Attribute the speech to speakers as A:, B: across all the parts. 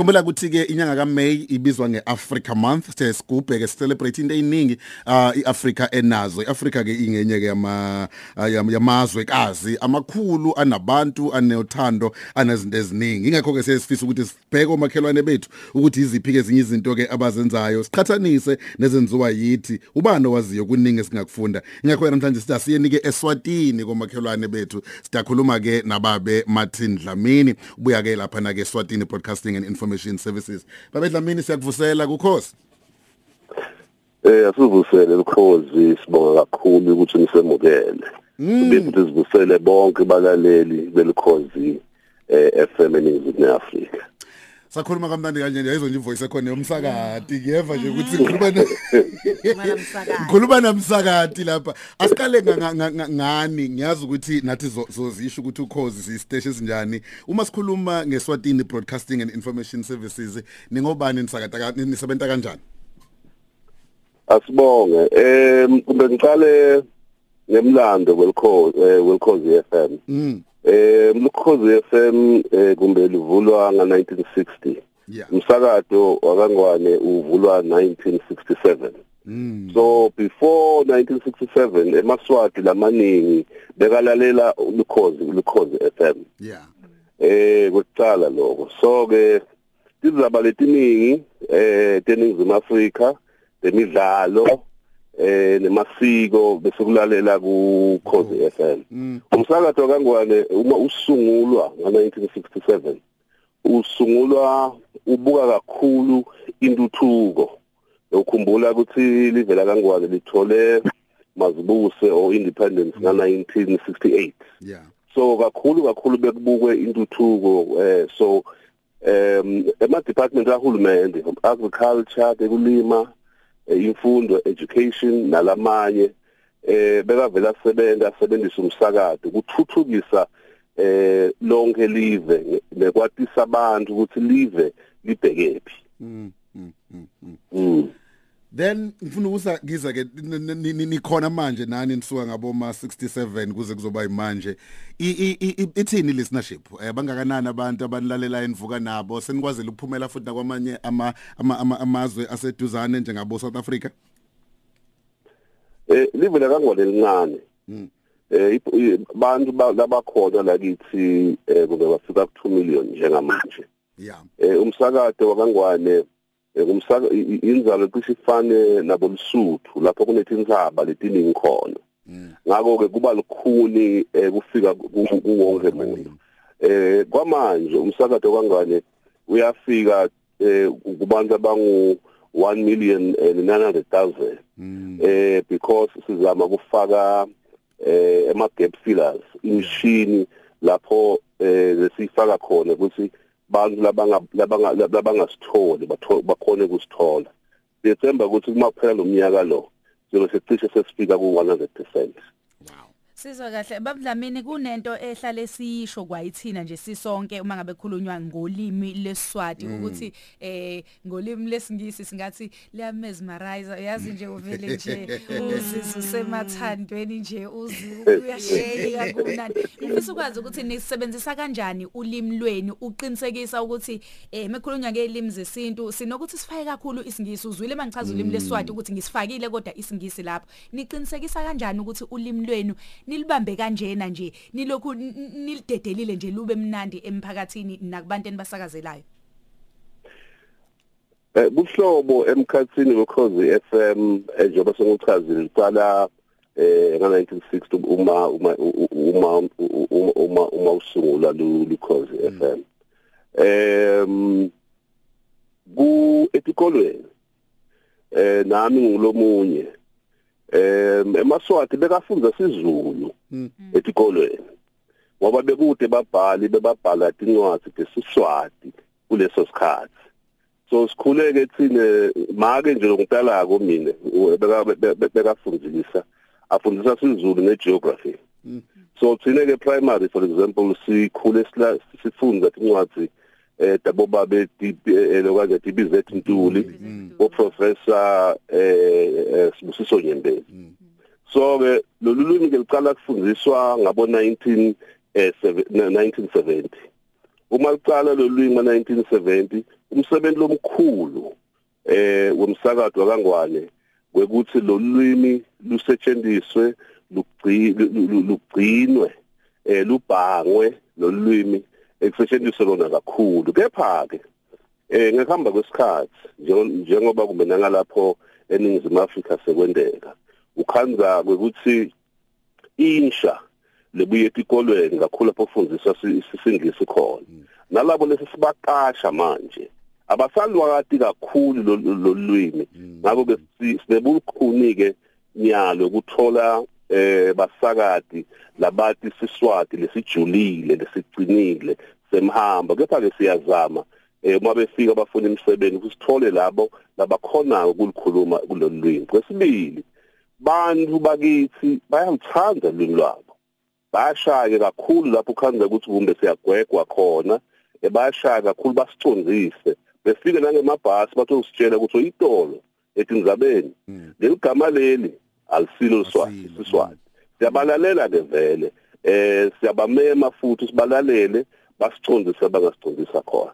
A: khumbula ukuthi ke inyanga kaMay ibizwa ngeAfrica Month. Sithe sigubhe ke celebrate into eyiningi uh iAfrica enazo. iAfrica ke ingenye ke yama yamazwe kazi amakhulu anabantu anothando anezinto eziningi. Ingakho ke sesifisa ukuthi sibheke omakhelwane bethu ukuthi iziphi ke ezinye izinto ke abazenzayo. Siqhathanise nezenziwa yithi ubani owaziyo kuningi singakufunda ingakho namhlanje sithi asiyenike eSwatini komakhelwane bethu. Sidakhuluma ke nababe Martin Dlamini. Ubuya ke lapha na ke Swatini Broadcasting and Information. Services babe Dlamini siyakuvusela kukhosi
B: Eh asivusele ukhozi sibonga kakhulu ukuthi nisemukele. Bese ukuthi sivusele bonke balaleli belikhozi eh FM eNingizimu Afrika.
A: Sakhuluma kamnandi kanje yayizwa nje ivoice ekhona yomsakati. Kuyeva nje ukuthi ngikhuluma ngikhuluma namsakati. Lapha. Asiqale ngani? Ngiyazi ukuthi nathi zozisho ukuthi ukhozi sisiteshi esinjani. Uma sikhuluma ngeSwatini Broadcasting and Information Services ningobani nisakata nisebenta kanjani?
B: Asibonge. Em kumbe ngiqale ngemlando welkhozi welkhozi FM
A: mm.
B: Eh Mkhozi FM eh kumbe livulwa nga1960.
A: yeah
B: Umsakazo wakangwane uvulwa 1967.
A: mm
B: So before 1967 emaswati lamaningi bekalalela ukhozi ukhozi FM.
A: yeah
B: Eh kucala lokho. So ke izaba letiningi eh teningizimu Afrika demidlalo eh nemasiko bese kulalela ku Khosi FM.
A: mm
B: Umsakazo kangwane uma usungulwa nga1967 usungulwa ubuka kakhulu intuthuko. Ukhumbula ukuthi livela kangwane lithole mazibuse or independence nga1968.
A: yeah
B: So kakhulu kakhulu bekubukwe intuthuko eh so um ema department kahulumende agriculture bekulima eh, imfundo education nalamanye eh bekavela sebenza asebenzisa umsakazo ukuthuthukisa eh lonke live nekwatisa abantu ukuthi live libhekephi
A: mm mm mm, mm.
B: mm.
A: Then ngifuna ukusa kiza ke nikhona manje nani nisuka ngaboma 67 kuze kuzoba imanje ithini listenership? Eh bangakanani abantu abanilalela enivuka nabo? Senikwazela ukuphumela futhi nakwamanye ama amazwe aseduzane njengabo South Africa?
B: Eh live la kangwane lincane
A: Mm.
B: eh abantu labakhona lakithi eh kube bafika ku 2 million njengamanje.
A: Yeah.
B: Eh umsakazo wakangwane umsaka inzalo cishe ifane nabo lusuthu lapho kunetinzaba letiningi khona
A: mm
B: ngakho ke kuba lukhuni kufika kuwonke umuntu. Eh kwamanje umsakazo kangane uyafika kubantu abangu 1 million and 900,000
A: mm
B: eh because sizama kufaka eh ema gap fillers imishini lapho eh lesifaka khona ukuthi bantu labanga labanga labangasitholi bakhona ukusithola siyethemba ukuthi kumaphela lomnyaka lo sizobe secishe sesifika ku 100%
A: wow
C: Sizwa kahle. Babudlamini kunento ehlale siyisho kwayithina nje sisonke uma ngabe khulunywa ngolimi lesiswati ukuthi eh ngolimi lesingisi singathi liyamesmerize yazi nje uvele nje uzizwe semathandweni nje uyashayeka kunani ngifisa ukwazi ukuthi nisebenzisa kanjani ulimi lweni uqinisekisa ukuthi eh mekhulunywa ngelimi zesintu sinokuthi sifake kakhulu isingisi. Uzwile mangichaza ulimi lesiswati ukuthi ngisifakile kodwa isingisi lapho. Niqinisekisa kanjani ukuthi ulimi lwenu nilibambe kanjena nje nilokhu nilidedelile nje lube mnandi emphakathini nakubantu enibasakazelayo.
B: Eh buhlobo emkhathini wekhozi FM njengoba sengichazile liqala eh nga1960 uma uma uma uma uma usungula lukhozi FM em ku etikolweni eh nami ngilomunye em emaswati bekafunda sizulu etikolweni. Ngoba bekude babhali bebabhala incwadi ngesiswati kuleso sikhathi. So sikhuleke thina make nje ngidala ko mina bekafundisa afundisa sizulu negeography. So thina ke primary for example sikhule sifunda incwadi eh dabo babe lokwazi DBZ Ntuli o professor eh Sibusiso Nyembezi. So ke lolu limi ke liqala kufundiswa ngabo 19 1970 uma licala lolwimi ngo1970 umsebenzi lomkhulu eh womsakado wakangwane kwekuthi lolwimi lusetshenziswe lugcinwe eh lubhangwe lolwimi ekusetshenziswe lona kakhulu. Kepha ke eh ngekuhamba kwesikhathi njengoba kumenanga lapho eningizimu Afrika sekwendeka ukhanza kwekuthi insha lebuye etikolweni kakhulu lapho kufundiswa isingisi khona. Nalabo lesibaqasha manje abasalwati kakhulu lolwimi ngakho ke sinebulukhuni ke nyalo ukuthola eh basakati labathi siswati lesijulile lesicinile semhamba. Kepha ke siyazama eh uma befika abafuna imisebenzi kusithole labo labakhona ukulikhuluma kulolwimi kwesibili bantu bakithi bayaluthanda ulimi lwabo. Bayashaya kakhulu lapho ukhanza ukuthi kumbe siyagwegwa khona bayashaya kakhulu basicondzise befike nangemabhasi bathi usitshela ukuthi uyitolo ethi ngizabeni. Leligama leli alisilo siswati siswati. Siyabalalela ke vele eh siyabamema futhi sibalalele basicondzise bangasicondisa khona.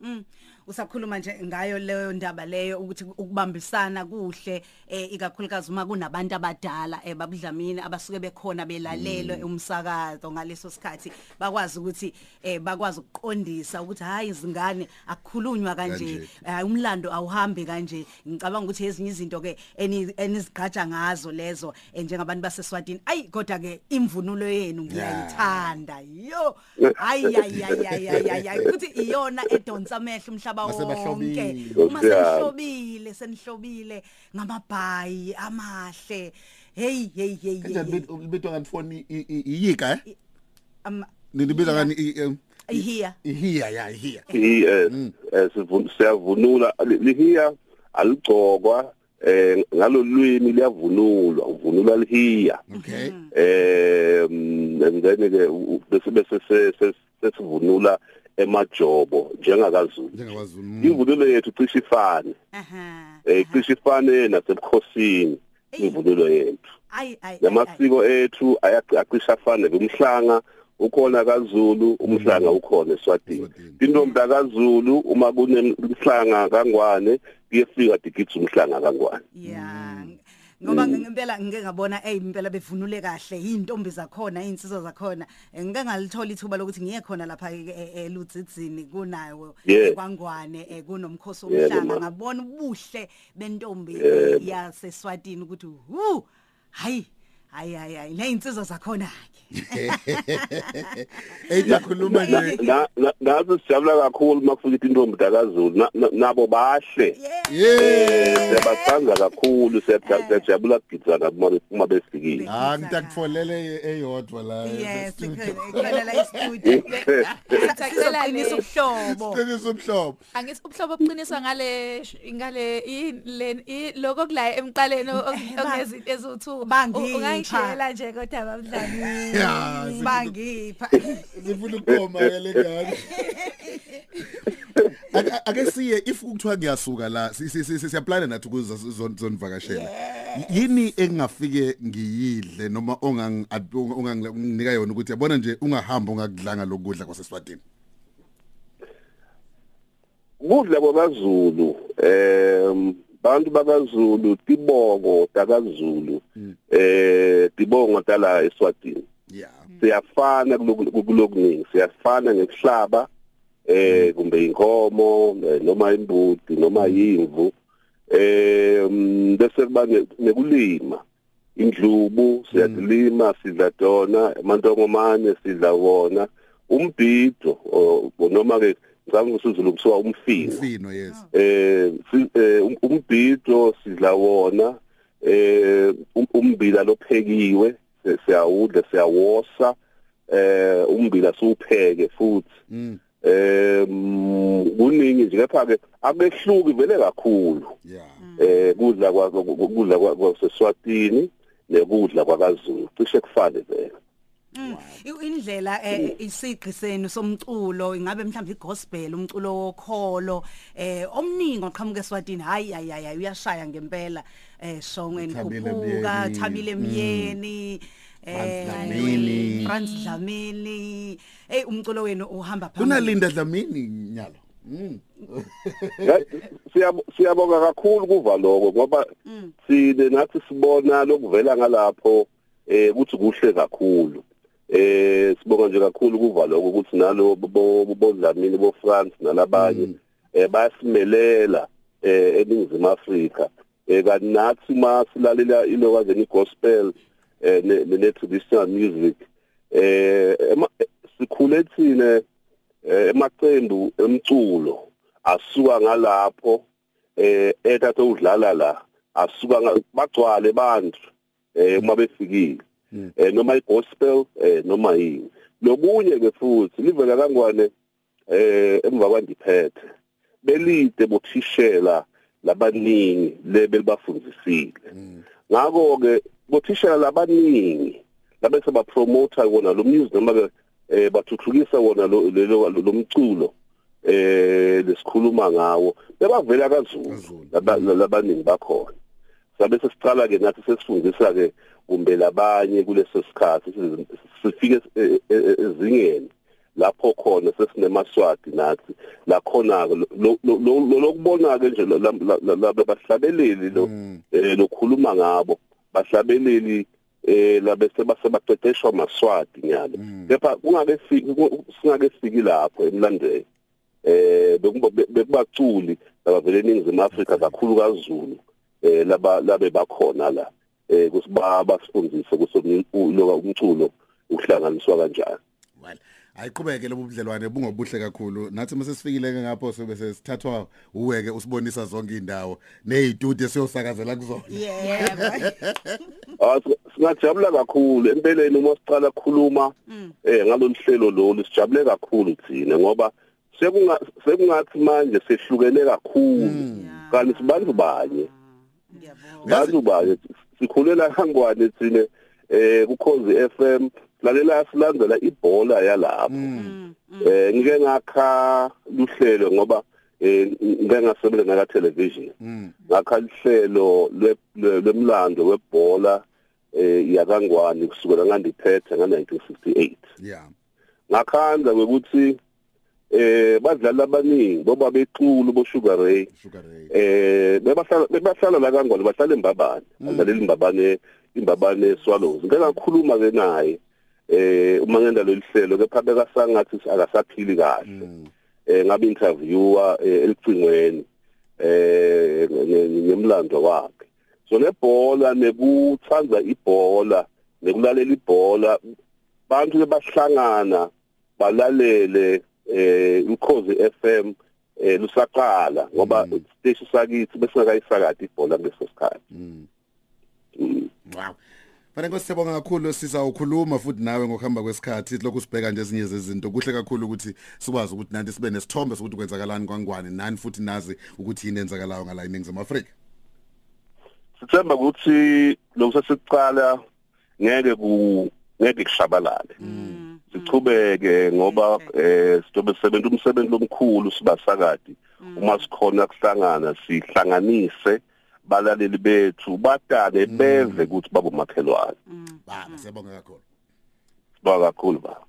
D: Mm. Usakhuluma nje ngayo leyo ndaba leyo ukuthi ukubambisana kuhle eh ikakhulukazi uma kunabantu abadala eh babudlamini abasuke bekhona belalelwe
A: Mm.
D: umsakazo ngaleso sikhathi bakwazi ukuthi eh bakwazi ukuqondisa ukuthi hayi izingane akukhulunywa kanje
A: Kanje.
D: hayi umlando awuhambi kanje ngicabanga ukuthi ezinye izinto ke eni- enizigqaja ngazo lezo eh, njengabantu baseswatini ayi kodwa ke imvunulo yenu ngiyayithanda yo ayi ayi ayi ayi ayi, ayi ayi futhi iyona edonsa amehlo umhlaba
A: Mase
D: wonke.
A: Bahlobile.
D: uma senihlobile senihlobile ngamabhayi amahle. Hey hey hey
A: kanjani ngani phone iyika eh?
D: Am
A: nilibiza ngani i- em,
D: here
A: ihiya ya ihiya
B: eh, sivun- siyavunula. Li- lihiya aligcokwa eh ngalolwimi liyavunulwa. Uvunula lihiya
A: okay.
B: Eh mm, and then ke bese bese se- se- sesivunula emajobo njengakaZulu.
A: Njengakwazulu
B: imvunulo yethu cishe ifane eh cishe ifane nasebukhosini imvunulo yethu. Namasiko ethu ayacisha afane kumhlanga ukhona kaZulu umhlanga ukhona eSwatini.
A: Eswatini.
B: intombi kaZulu uma kunemhlanga kangwane kuyefika digitha umhlanga kangwane.
D: Yeah. Ngoba ngempela ngike ngabona hey impela bevunule kahle intombi zakhona insizwa zakhona. Eh, ngike ngalithola ithuba lokuthi ngiye khona lapha eLudzidzini kunayo kwangwane eh, kunomkhosi
B: ma.
D: ngabona ubuhle bentombi eh, yaseSwatini ukuthi hu hayi hayi hayi hayi nezinsizwa zakhona ke
A: eyakhuluma nje.
B: Na- na- nazi sijabula kakhulu makufika intombi kaZulu Na- na- nabo bahle.
A: Yeah.
B: Siyabathanda kakhulu siyajabula kugidza nabo uma befikile.
A: Ah ngitakutfolele eyodwa la
D: yes khona la istudio
C: Ngicela
D: Sizaqinisa
C: le-
D: ubuhlobo
A: Qinisa umhlobo.
C: Angithi ubuhlobo obuqiniswa ngale ngale i- le i- lokho kulaye emqaleni o-
D: ba-
C: ongezinto ungangishela nje kodwa
A: sifuna-
D: bangipha
A: sifuna ukukoma ke lengane Ake- ake siye if kuthiwa ngiyasuka la si- si- si- siyaplana nathi ukuza zonivakashela. Yini engafike ngiyidle noma ongang onganginika yona ukuthi yabona nje ungahamba ungakudlanga lokudla kwaseswatini?
B: Kudla kwakaZulu em bantu bakaZulu tibongo takaZulu eh tibongo tala eSwatini.
A: Yeah.
B: Siyafana kuloku- kulokuningi siyafana ngekuhlaba eh kumbe inkomo eh, noma imbuti noma yimvu eh mm, bese kuba ne- nekulima. Indlubu siyadlima sidla tona amantongomane sidla wona. Umbhido noma ke ngicabanga usizulu kuthiwa umfino
A: mfino yes
B: eh si- eh, um- umbhido sidla wona eh um- umbila lophekiwe si- siyawudla siyawosa eh umbila siwupheke futhi
A: mm
B: eh mm, kuningi nje kepha ke akehluki vele kakhulu
A: yeah
B: eh kudla kwa kudla kwa- kwaseswatini nekudla kwakaZulu cishe kufane vele
D: Mm. I- indlela eh isigqi senu somculo ingabe mhlawumbe igospel umculo wokholo eh omningi oqhamuka eSwatini hayi hayi hayi uyashaya ngempela eh shongweni
A: Thabile
D: khuphuka
A: Myeni.
D: thabile myeni eh. Franz Dlamini. Hey umculo wenu uhamba phambili.
A: Kunalinda dlamini nyalo? Mm.
B: Ya, siyabo- siyabonga kakhulu kuva lokho ngoba sine nathi sibona lokuvela ngalapho eh ukuthi kuhle kakhulu. Eh sibonga nje kakhulu kuva lokho ukuthi nalo bo- bodlamini bo France nalabanye eh bayasimelela eh eningizimu Afrika. Eh kanti nathi masilalela ilokazeni gospel eh ne traditional music eh ema- sikhule thina eh, emaqembu emculo asuka ngalapho eh ethathe udlala la asuka bagcwale abantu eh uma befikile. Eh noma igospel eh noma yini. Lokunye ke futhi livela kangwane eh emva kwandiphethe belide bothishela labaningi lebelibafundisile ngakho ke bothishela labaningi labese bapromota wona lo music noma ke eh bathuthukisa wona lo lo- lo mculo eh lesikhuluma ngawo bebavela kaZulu labaningi bakhona. Sabe sesicala ke nathi sesifundisa ke kumbe labanye kuleso sikhathi sifike e- e- e- ezingeni lapho khona sesinemaswati nathi la khona lokubona ke nje la- la- la- laba bahlabeleli lo eh lokhuluma ngabo bahlabeleli eh labese basebaqeqeshwa maswati nyalo kepha kungake singake sifiki lapho emlandweni eh bekuba bekubaculi abavele eningizimu Afrika kakhulu kaZulu eh laba labe bakhona la. Eh kusiba basifundise kusomculo umculo uhlanganiswa kanjani.
A: Well ayiqhubeke lobu budlelwane bungobuhle kakhulu. Nathi mase sifikile ke ngapho sobe sesithathwa uweke usibonisa zonke indawo nezitudio siyosakazela kuzona.
D: Yebo
B: Ah singajabula kakhulu. Empeleni uma sicala ukukhuluma eh ngalolu hlelo lolu sijabule kakhulu thina ngoba sekunga sekungathi manje sehlukene kakhulu. Kanti sibantu banye
D: ngiyabonga
B: bantu banye sikhulela kangwane thina eh kukhozi FM lalela silandela ibhola yalapho. Eh ngike ngakha luhlelo ngoba eh ngike ngasebenza naka television ngakha lihlelo lwe- lwemlando webhola eh yakangwane kusukela ngandiphethe nga1968
A: yeah.
B: Ngakhanza ukuthi eh badlali abaningi boba bequlu bo Sugar Ray. Eh bebahlala bebahlala la kangwane bahlala embabane. Badlalela imbabane imbabane swallows. Ngeke ngakhuluma ke naye eh uma ngenda lelihlelo kepha bekasangathi akasaphili kahle. Eh ngabe interviewer eh, elicingweni eh ngemlando wakhe. So nebhola nekuthanza ibhola nekulalela ibhola bantu bahlangana balalele eh ukhozi FM eh lusaqala ngoba station sakithi besingakayisakade ibhola ngaleso sikhathi.
A: Wow. Fanele ngosibonga kakhulu siza ukhuluma futhi nawe ngokuhamba kwesikhathi. Lokhu sibheka nje ezinye zezinto. Kuhle kakhulu ukuthi sikwazi ukuthi nanti sibe nesithombe sokuthi kwenzakalani kwangwane. Nani futhi nazi ukuthi yini enzakalayo ngala iningizimu Afrika?
B: Sithemba ukuthi lokho sesicala ngeke ku ngeke kushabalale. Sichubeke ngoba eh sizobe sisebenza umsebenzi omkhulu sibasakadi uma sikhona kuhlangana sihlanganise balaleli bethu badale beve ukuthi babomakhelwane.
A: Baba siyabonga kakhulu.
B: Ba kakhulu ba